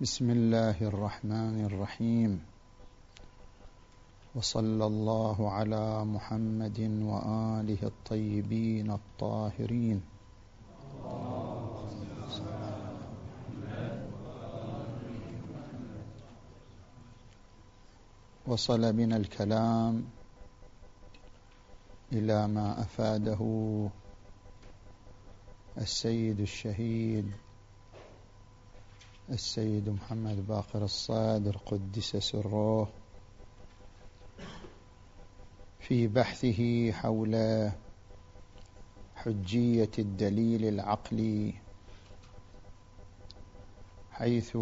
بسم الله الرحمن الرحيم. وصلى الله على محمد وآله الطيبين الطاهرين. وصل بنا الكلام إلى ما أفاده السيد الشهيد السيد محمد باقر الصادر قدس سره في بحثه حول حجية الدليل العقلي حيث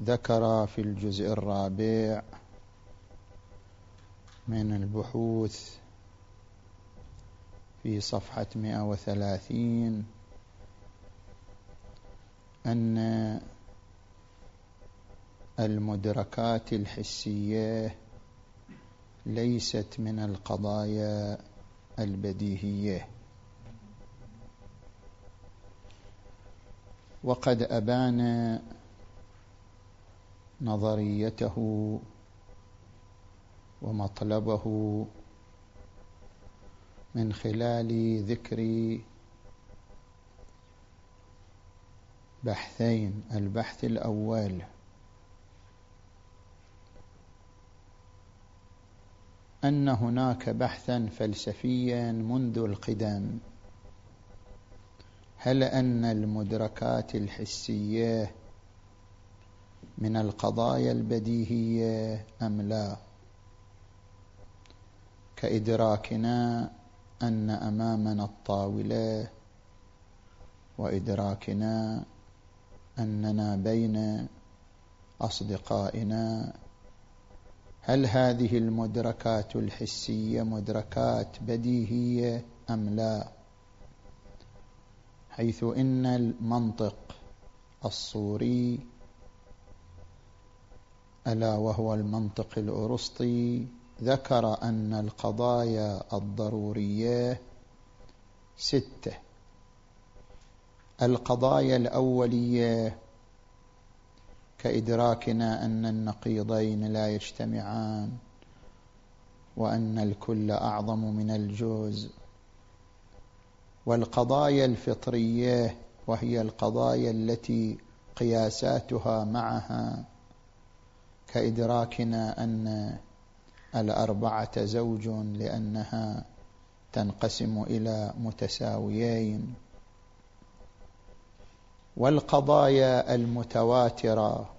ذكر في الجزء الرابع من البحوث في صفحة 130 أن المدركات الحسية ليست من القضايا البديهية. وقد أبان نظريته ومطلبه من خلال ذكر بحثين البحث الأول. أن هناك بحثا فلسفيا منذ القدم. هل أن المدركات الحسية من القضايا البديهية أم لا؟ كإدراكنا أن أمامنا الطاولة وإدراكنا أننا بين أصدقائنا. هل هذه المدركات الحسية مدركات بديهية أم لا؟ حيث إن المنطق الصوري ألا وهو المنطق الارسطي ذكر أن القضايا الضرورية ستة. القضايا الأولية كإدراكنا أن النقيضين لا يجتمعان وأن الكل أعظم من الجزء والقضايا الفطرية وهي القضايا التي قياساتها معها كإدراكنا أن الأربعة زوج لأنها تنقسم إلى متساويين. والقضايا المتواترة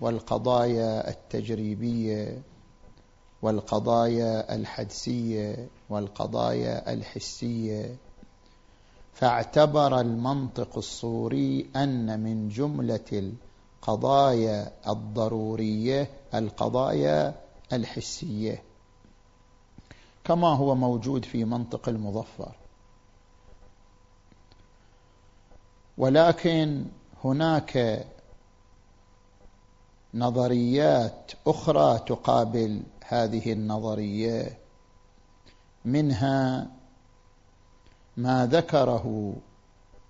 والقضايا التجريبية والقضايا الحدسية والقضايا الحسية. فاعتبر المنطق الصوري أن من جملة القضايا الضرورية القضايا الحسية كما هو موجود في منطق المظفر. ولكن هناك نظريات أخرى تقابل هذه النظرية منها ما ذكره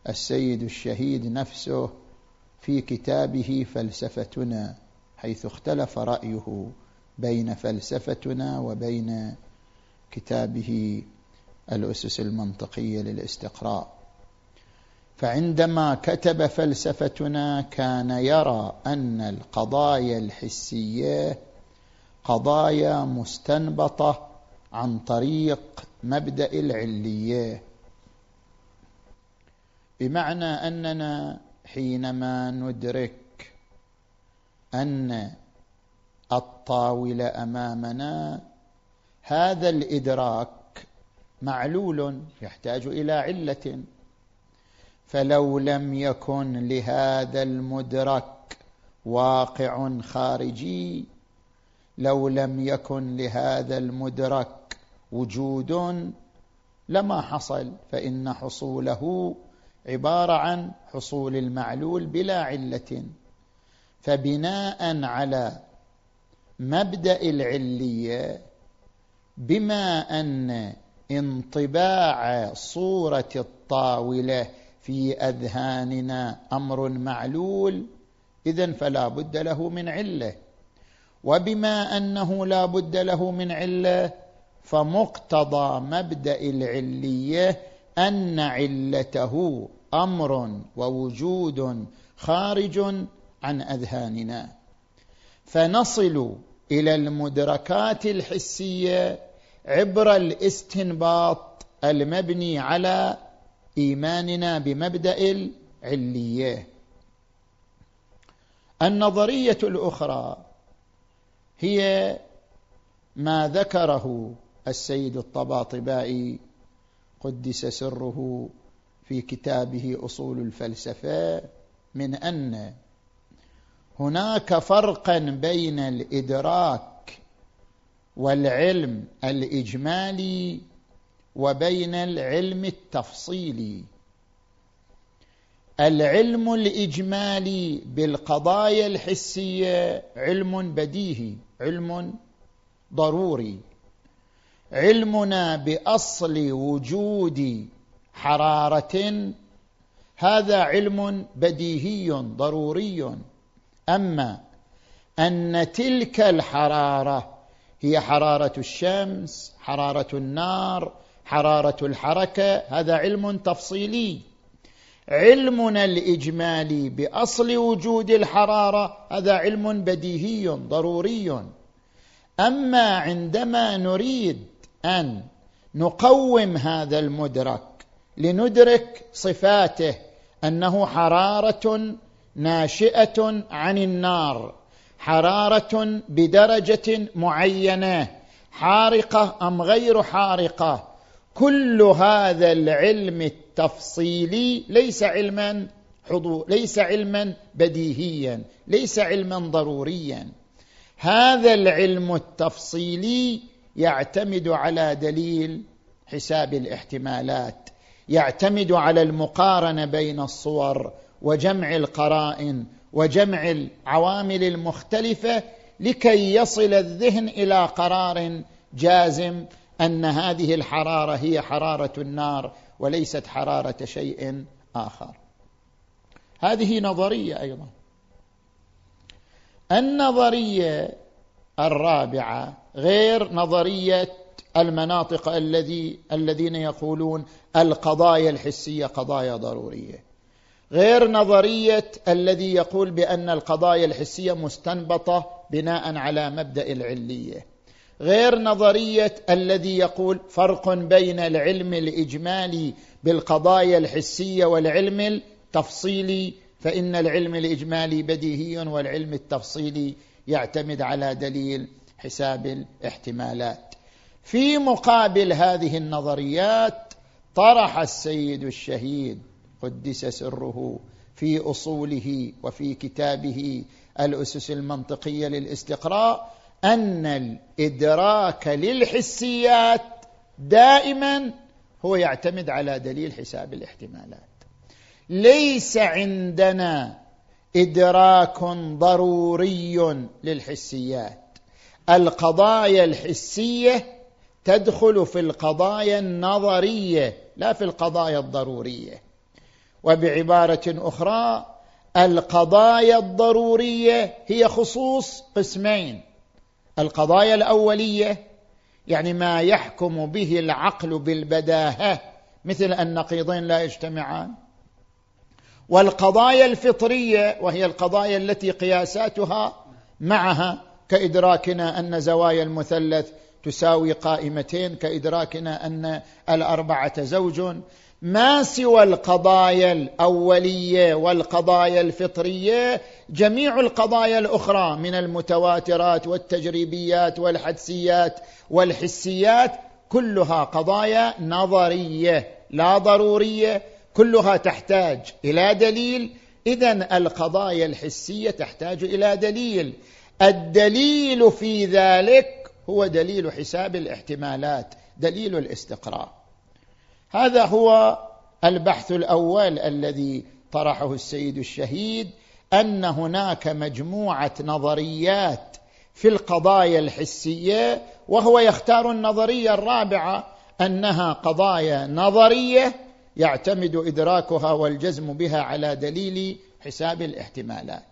السيد الشهيد نفسه في كتابه فلسفتنا حيث اختلف رأيه بين فلسفتنا وبين كتابه الأسس المنطقية للاستقراء. فعندما كتب فلسفتنا كان يرى أن القضايا الحسية قضايا مستنبطة عن طريق مبدأ العلية. بمعنى أننا حينما ندرك أن الطاولة أمامنا هذا الإدراك معلول يحتاج إلى علة فلو لم يكن لهذا المدرك واقع خارجي لو لم يكن لهذا المدرك وجود لما حصل فإن حصوله عبارة عن حصول المعلول بلا علة. فبناء على مبدأ العلية بما أن انطباع صورة الطاولة في أذهاننا أمر معلول اذا فلا بد له من علة. وبما أنه لا بد له من علة فمقتضى مبدأ العلية أن علته أمر ووجود خارج عن أذهاننا. فنصل إلى المدركات الحسية عبر الاستنباط المبني على إيماننا بمبدأ العلية. النظرية الأخرى هي ما ذكره السيد الطباطبائي قدس سره في كتابه أصول الفلسفة من أن هناك فرقا بين الإدراك والعلم الإجمالي وبين العلم التفصيلي العلم الاجمالي بالقضايا الحسية علم بديهي علم ضروري. علمنا بأصل وجود حرارة هذا علم بديهي ضروري. أما أن تلك الحرارة هي حرارة الشمس حرارة النار حرارة الحركة هذا علم تفصيلي. علمنا الاجمالي بأصل وجود الحرارة هذا علم بديهي ضروري. أما عندما نريد أن نقوم هذا المدرك لندرك صفاته أنه حرارة ناشئة عن النار حرارة بدرجة معينة حارقة أم غير حارقة كل هذا العلم التفصيلي ليس علما حضور ليس علما بديهيا ليس علما ضروريا. هذا العلم التفصيلي يعتمد على دليل حساب الاحتمالات يعتمد على المقارنة بين الصور وجمع القرائن وجمع العوامل المختلفة لكي يصل الذهن إلى قرار جازم أن هذه الحرارة هي حرارة النار وليست حرارة شيء آخر. هذه نظرية أيضا. النظرية الرابعة غير نظرية المناطق الذي الذين يقولون القضايا الحسية قضايا ضرورية. غير نظرية الذي يقول بأن القضايا الحسية مستنبطة بناء على مبدأ العلية. غير نظرية الذي يقول فرق بين العلم الاجمالي بالقضايا الحسية والعلم التفصيلي فإن العلم الاجمالي بديهي والعلم التفصيلي يعتمد على دليل حساب الاحتمالات. في مقابل هذه النظريات طرح السيد الشهيد قدس سره في أصوله وفي كتابه الأسس المنطقية للاستقراء أن الإدراك للحسيات دائما هو يعتمد على دليل حساب الاحتمالات. ليس عندنا إدراك ضروري للحسيات. القضايا الحسية تدخل في القضايا النظرية لا في القضايا الضرورية. وبعبارة أخرى القضايا الضرورية هي خصوص قسمين. القضايا الأولية يعني ما يحكم به العقل بالبداهة مثل النقيضين لا يجتمعان. والقضايا الفطرية وهي القضايا التي قياساتها معها كإدراكنا أن زوايا المثلث تساوي قائمتين كإدراكنا أن الأربعة زوج. ما سوى القضايا الأولية والقضايا الفطرية؟ جميع القضايا الأخرى من المتواترات والتجريبيات والحدسيات والحسيات كلها قضايا نظرية لا ضرورية كلها تحتاج إلى دليل. اذا القضايا الحسية تحتاج إلى دليل. الدليل في ذلك هو دليل حساب الاحتمالات دليل الاستقراء هذا هو البحث الأول الذي طرحه السيد الشهيد أن هناك مجموعة نظريات في القضايا الحسية وهو يختار النظرية الرابعة أنها قضايا نظرية يعتمد إدراكها والجزم بها على دليل حساب الاحتمالات.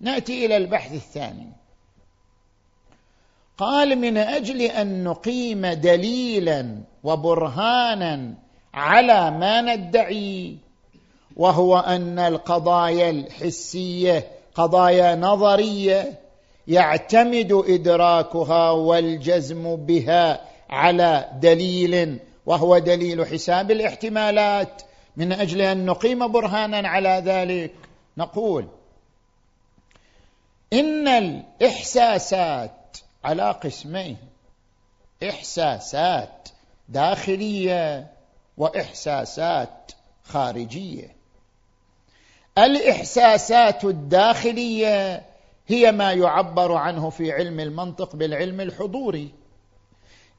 نأتي إلى البحث الثاني. قال من أجل أن نقيم دليلا وبرهانا على ما ندعي وهو أن القضايا الحسية قضايا نظرية يعتمد إدراكها والجزم بها على دليل وهو دليل حساب الاحتمالات. من أجل أن نقيم برهانا على ذلك نقول إن الإحساسات على قسمين. إحساسات داخلية وإحساسات خارجية. الإحساسات الداخلية هي ما يعبر عنه في علم المنطق بالعلم الحضوري.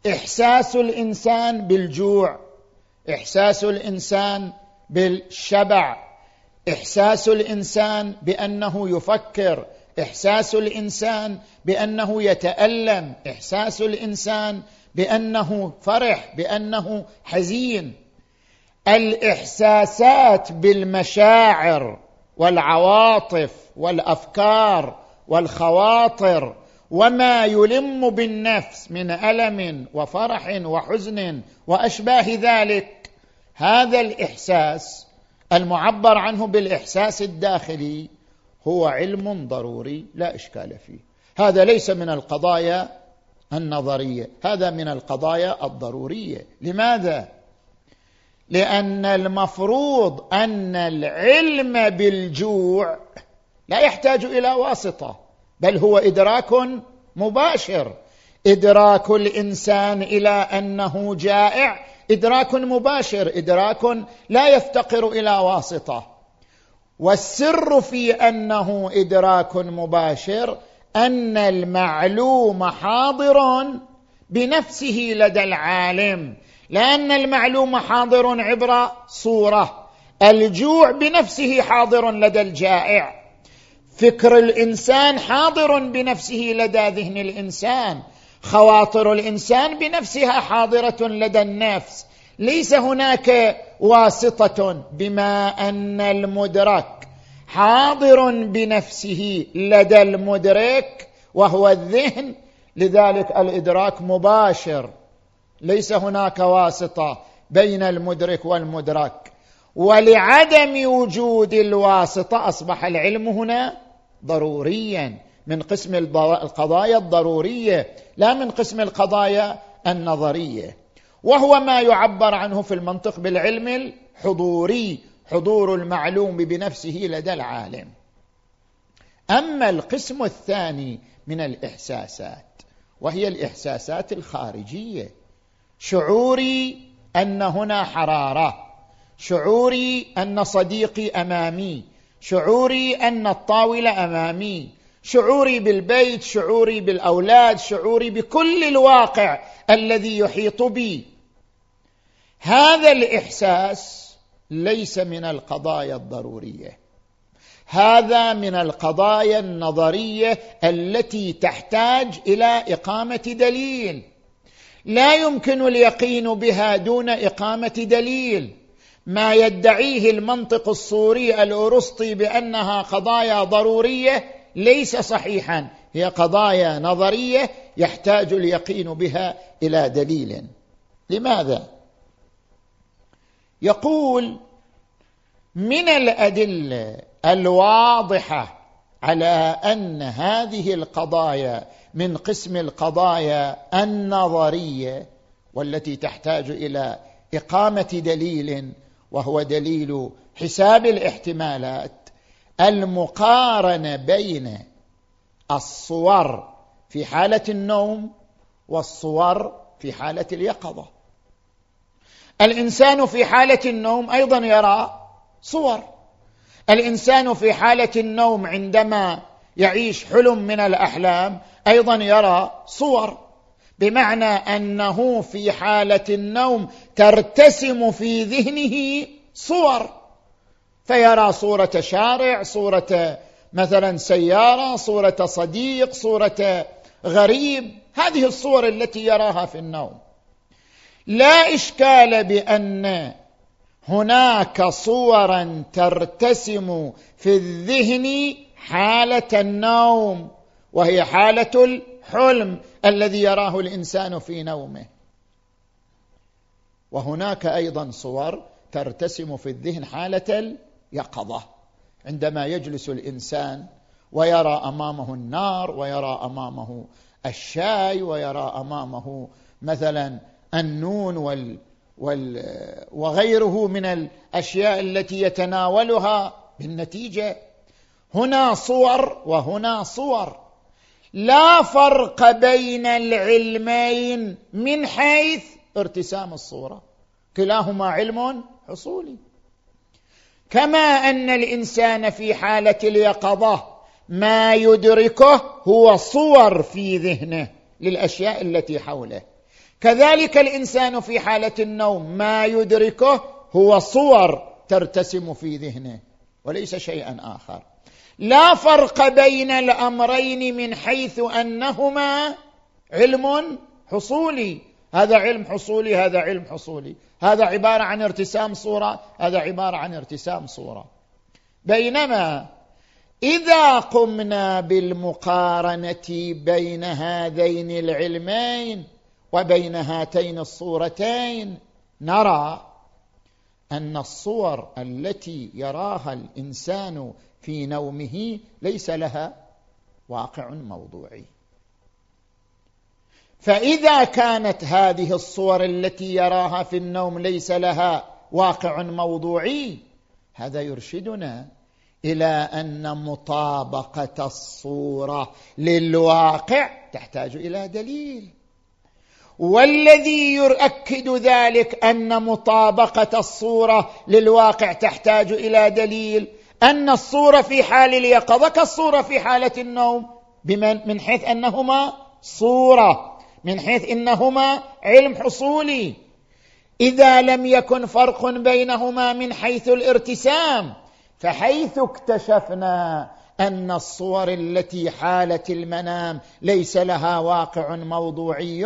إحساس الإنسان بالجوع إحساس الإنسان بالشبع إحساس الإنسان بأنه يفكر إحساس الإنسان بأنه يتألم إحساس الإنسان بأنه فرح بأنه حزين. الإحساسات بالمشاعر والعواطف والأفكار والخواطر وما يلم بالنفس من ألم وفرح وحزن وأشباه ذلك هذا الإحساس المعبر عنه بالإحساس الداخلي. هو علم ضروري لا إشكال فيه. هذا ليس من القضايا النظرية هذا من القضايا الضرورية. لماذا؟ لأن المفروض أن العلم بالجوع لا يحتاج إلى واسطة بل هو إدراك مباشر. إدراك الإنسان إلى أنه جائع إدراك مباشر إدراك لا يفتقر إلى واسطة. والسر في أنه إدراك مباشر أن المعلوم حاضر بنفسه لدى العالم لأن المعلوم حاضر عبر صورة الجوع بنفسه حاضر لدى الجائع. فكر الإنسان حاضر بنفسه لدى ذهن الإنسان خواطر الإنسان بنفسها حاضرة لدى النفس. ليس هناك واسطة بما أن المدرك حاضر بنفسه لدى المدرك وهو الذهن لذلك الإدراك مباشر. ليس هناك واسطة بين المدرك والمدرك. ولعدم وجود الواسطة أصبح العلم هنا ضروريا. من قسم القضايا الضرورية لا من قسم القضايا النظرية. وهو ما يعبر عنه في المنطق بالعلم الحضوري حضور المعلوم بنفسه لدى العالم. أما القسم الثاني من الإحساسات وهي الإحساسات الخارجية شعوري أن هنا حرارة شعوري أن صديقي أمامي شعوري أن الطاولة أمامي شعوري بالبيت شعوري بالأولاد شعوري بكل الواقع الذي يحيط بي. هذا الإحساس ليس من القضايا الضرورية. هذا من القضايا النظرية التي تحتاج إلى إقامة دليل. لا يمكن اليقين بها دون إقامة دليل. ما يدعيه المنطق الصوري الارسطي بأنها قضايا ضرورية ليس صحيحا. هي قضايا نظرية يحتاج اليقين بها إلى دليل. لماذا؟ يقول من الأدلة الواضحة على أن هذه القضايا من قسم القضايا النظرية والتي تحتاج إلى إقامة دليل وهو دليل حساب الاحتمالات المقارنة بين الصور في حالة النوم والصور في حالة اليقظة. الإنسان في حالة النوم أيضا يرى صور. الإنسان في حالة النوم عندما يعيش حلم من الأحلام أيضا يرى صور. بمعنى أنه في حالة النوم ترتسم في ذهنه صور. فيرى صورة شارع صورة مثلا سيارة صورة صديق صورة غريب. هذه الصور التي يراها في النوم. لا إشكال بأن هناك صورا ترتسم في الذهن حالة النوم وهي حالة الحلم الذي يراه الإنسان في نومه. وهناك أيضا صور ترتسم في الذهن حالة اليقظه عندما يجلس الإنسان ويرى أمامه النار ويرى أمامه الشاي ويرى أمامه مثلا النون وال وال وغيره من الأشياء التي يتناولها بالنتيجة. هنا صور وهنا صور. لا فرق بين العلمين من حيث ارتسام الصورة. كلاهما علم حصولي. كما أن الإنسان في حالة اليقظة ما يدركه هو صور في ذهنه للأشياء التي حوله. كذلك الإنسان في حالة النوم ما يدركه هو صور ترتسم في ذهنه وليس شيئا آخر. لا فرق بين الأمرين من حيث أنهما علم حصولي. هذا علم حصولي هذا علم حصولي. هذا عبارة عن ارتسام صورة هذا عبارة عن ارتسام صورة. بينما إذا قمنا بالمقارنة بين هذين العلمين وبين هاتين الصورتين نرى أن الصور التي يراها الإنسان في نومه ليس لها واقع موضوعي. فإذا كانت هذه الصور التي يراها في النوم ليس لها واقع موضوعي هذا يرشدنا إلى أن مطابقة الصورة للواقع تحتاج إلى دليل. والذي يؤكد ذلك أن مطابقة الصورة للواقع تحتاج إلى دليل أن الصورة في حال اليقظة كالصورة في حالة النوم بمن من حيث أنهما صورة. من حيث إنهما علم حصولي. إذا لم يكن فرق بينهما من حيث الارتسام فحيث اكتشفنا أن الصور التي حالت المنام ليس لها واقع موضوعي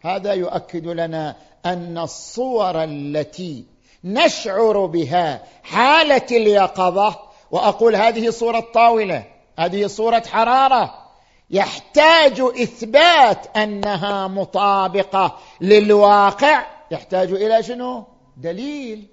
هذا يؤكد لنا أن الصور التي نشعر بها حاله اليقظة وأقول هذه صورة طاولة هذه صورة حرارة. يحتاج إثبات أنها مطابقة للواقع. يحتاج إلى شنو؟ دليل.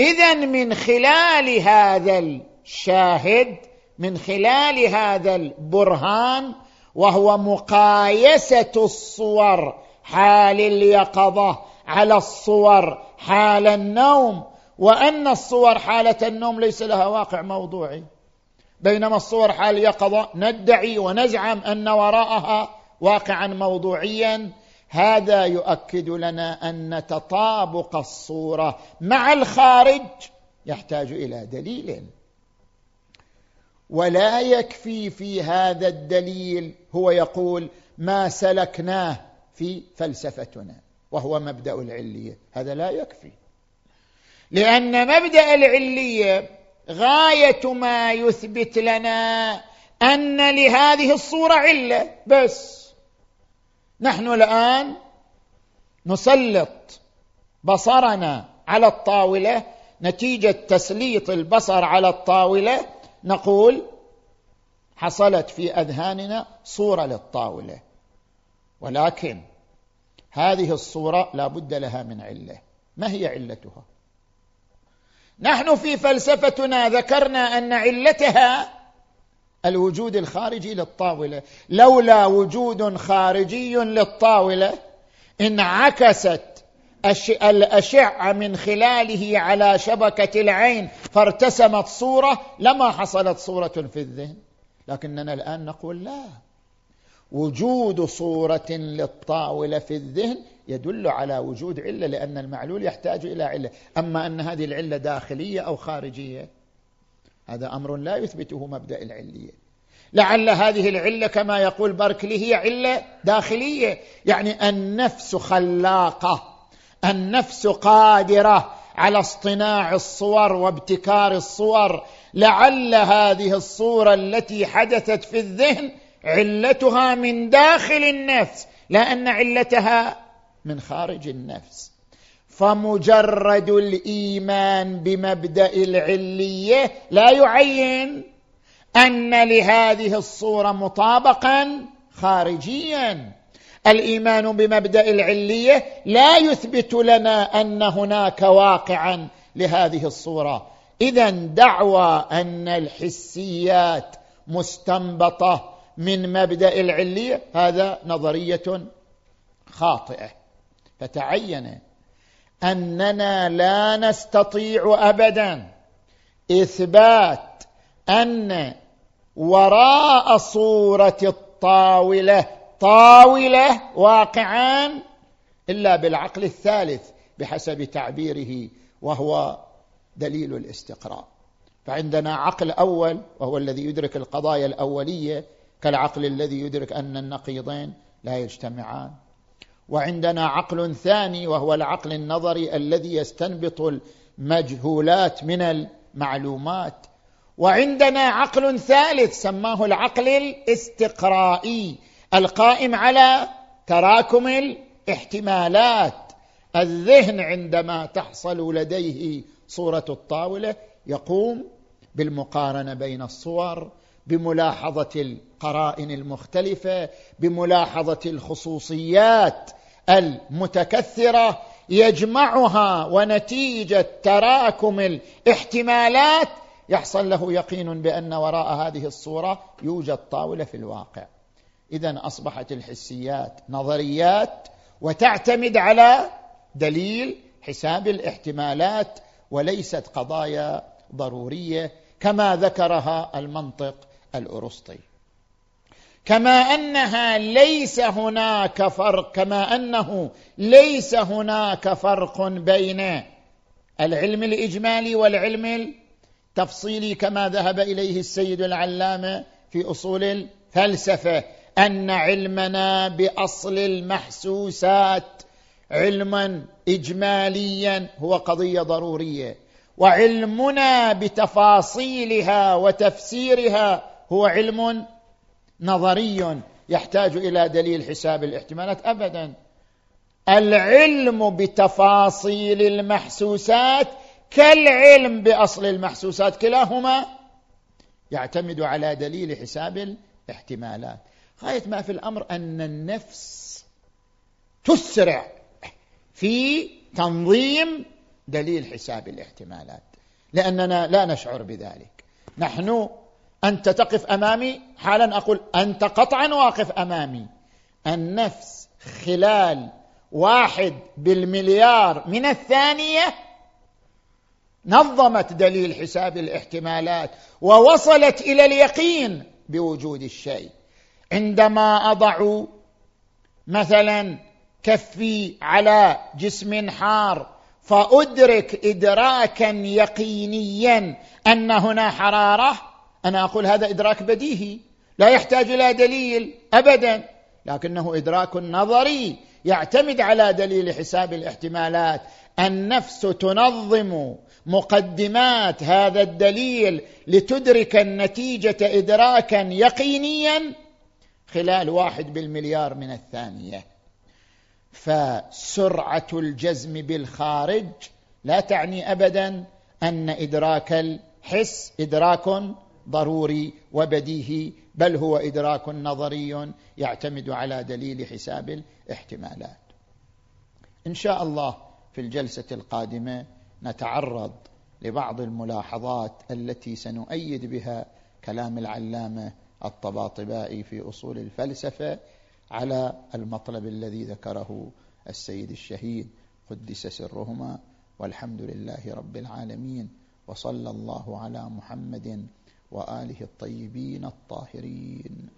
اذا من خلال هذا الشاهد من خلال هذا البرهان وهو مقايسة الصور حال اليقظة على الصور حال النوم وأن الصور حالة النوم ليس لها واقع موضوعي. بينما الصور حال اليقظه ندعي ونزعم أن وراءها واقعا موضوعيا. هذا يؤكد لنا أن تطابق الصورة مع الخارج يحتاج إلى دليل. ولا يكفي في هذا الدليل هو يقول ما سلكناه في فلسفتنا وهو مبدأ العلية. هذا لا يكفي. لأن مبدأ العلية غاية ما يثبت لنا أن لهذه الصورة علة. بس نحن الآن نسلط بصرنا على الطاولة. نتيجة تسليط البصر على الطاولة نقول حصلت في أذهاننا صورة للطاولة. ولكن هذه الصورة لا بد لها من علة. ما هي علتها؟ نحن في فلسفتنا ذكرنا أن علتها الوجود الخارجي للطاولة. لولا وجود خارجي للطاولة انعكست الأشعة من خلاله على شبكة العين فارتسمت صورة لما حصلت صورة في الذهن. لكننا الآن نقول لا. وجود صورة للطاولة في الذهن يدل على وجود علة لأن المعلول يحتاج إلى علة. أما أن هذه العلة داخلية أو خارجية هذا أمر لا يثبته مبدأ العلية. لعل هذه العلة كما يقول باركلي هي علة داخلية. يعني النفس خلاقة النفس قادرة على اصطناع الصور وابتكار الصور. لعل هذه الصورة التي حدثت في الذهن علتها من داخل النفس لا ان علتها من خارج النفس. فمجرد الإيمان بمبدأ العلية لا يعين أن لهذه الصورة مطابقا خارجيا. الإيمان بمبدأ العلية لا يثبت لنا أن هناك واقعا لهذه الصورة. اذا دعوى أن الحسيات مستنبطة من مبدأ العلية هذا نظرية خاطئة. فتعين أننا لا نستطيع ابدا إثبات أن وراء صورة الطاولة طاولة واقعان إلا بالعقل الثالث بحسب تعبيره وهو دليل الاستقراء. فعندنا عقل أول وهو الذي يدرك القضايا الأولية كالعقل الذي يدرك أن النقيضين لا يجتمعان. وعندنا عقل ثاني وهو العقل النظري الذي يستنبط المجهولات من المعلومات. وعندنا عقل ثالث سماه العقل الاستقرائي القائم على تراكم الاحتمالات. الذهن عندما تحصل لديه صورة الطاولة يقوم بالمقارنة بين الصور بملاحظة القرائن المختلفة بملاحظة الخصوصيات المتكثرة يجمعها ونتيجة تراكم الاحتمالات. يحصل له يقين بأن وراء هذه الصورة يوجد طاولة في الواقع. اذا أصبحت الحسيات نظريات وتعتمد على دليل حساب الاحتمالات وليست قضايا ضرورية كما ذكرها المنطق الأرسطي. كما أنها ليس هناك فرق كما أنه ليس هناك فرق بين العلم الإجمالي والعلم التفصيلي كما ذهب إليه السيد العلامة في أصول الفلسفة أن علمنا بأصل المحسوسات علما اجماليا هو قضية ضرورية. وعلمنا بتفاصيلها وتفسيرها هو علم نظري يحتاج إلى دليل حساب الاحتمالات ابدا. العلم بتفاصيل المحسوسات كالعلم بأصل المحسوسات كلاهما يعتمد على دليل حساب الاحتمالات. غاية ما في الأمر أن النفس تسرع في تنظيم دليل حساب الاحتمالات لأننا لا نشعر بذلك. نحن أنت تقف أمامي؟ حالا أقول أنت قطعا واقف أمامي. النفس خلال واحد بالمليار من الثانية نظمت دليل حساب الاحتمالات ووصلت إلى اليقين بوجود الشيء. عندما أضع مثلا كفي على جسم حار فأدرك ادراكا يقينيا أن هنا حرارة أنا أقول هذا إدراك بديهي. لا يحتاج إلى دليل ابدا. لكنه إدراك نظري يعتمد على دليل حساب الاحتمالات. النفس تنظم مقدمات هذا الدليل لتدرك النتيجة ادراكا يقينيا خلال واحد بالمليار من الثانية. فسرعة الجزم بالخارج لا تعني ابدا أن إدراك الحس إدراك ضروري وبديهي بل هو إدراك نظري يعتمد على دليل حساب الاحتمالات. إن شاء الله في الجلسة القادمة نتعرض لبعض الملاحظات التي سنؤيد بها كلام العلامة الطباطبائي في أصول الفلسفة على المطلب الذي ذكره السيد الشهيد قدس سرهما والحمد لله رب العالمين وصلى الله على محمد وآله الطيبين الطاهرين.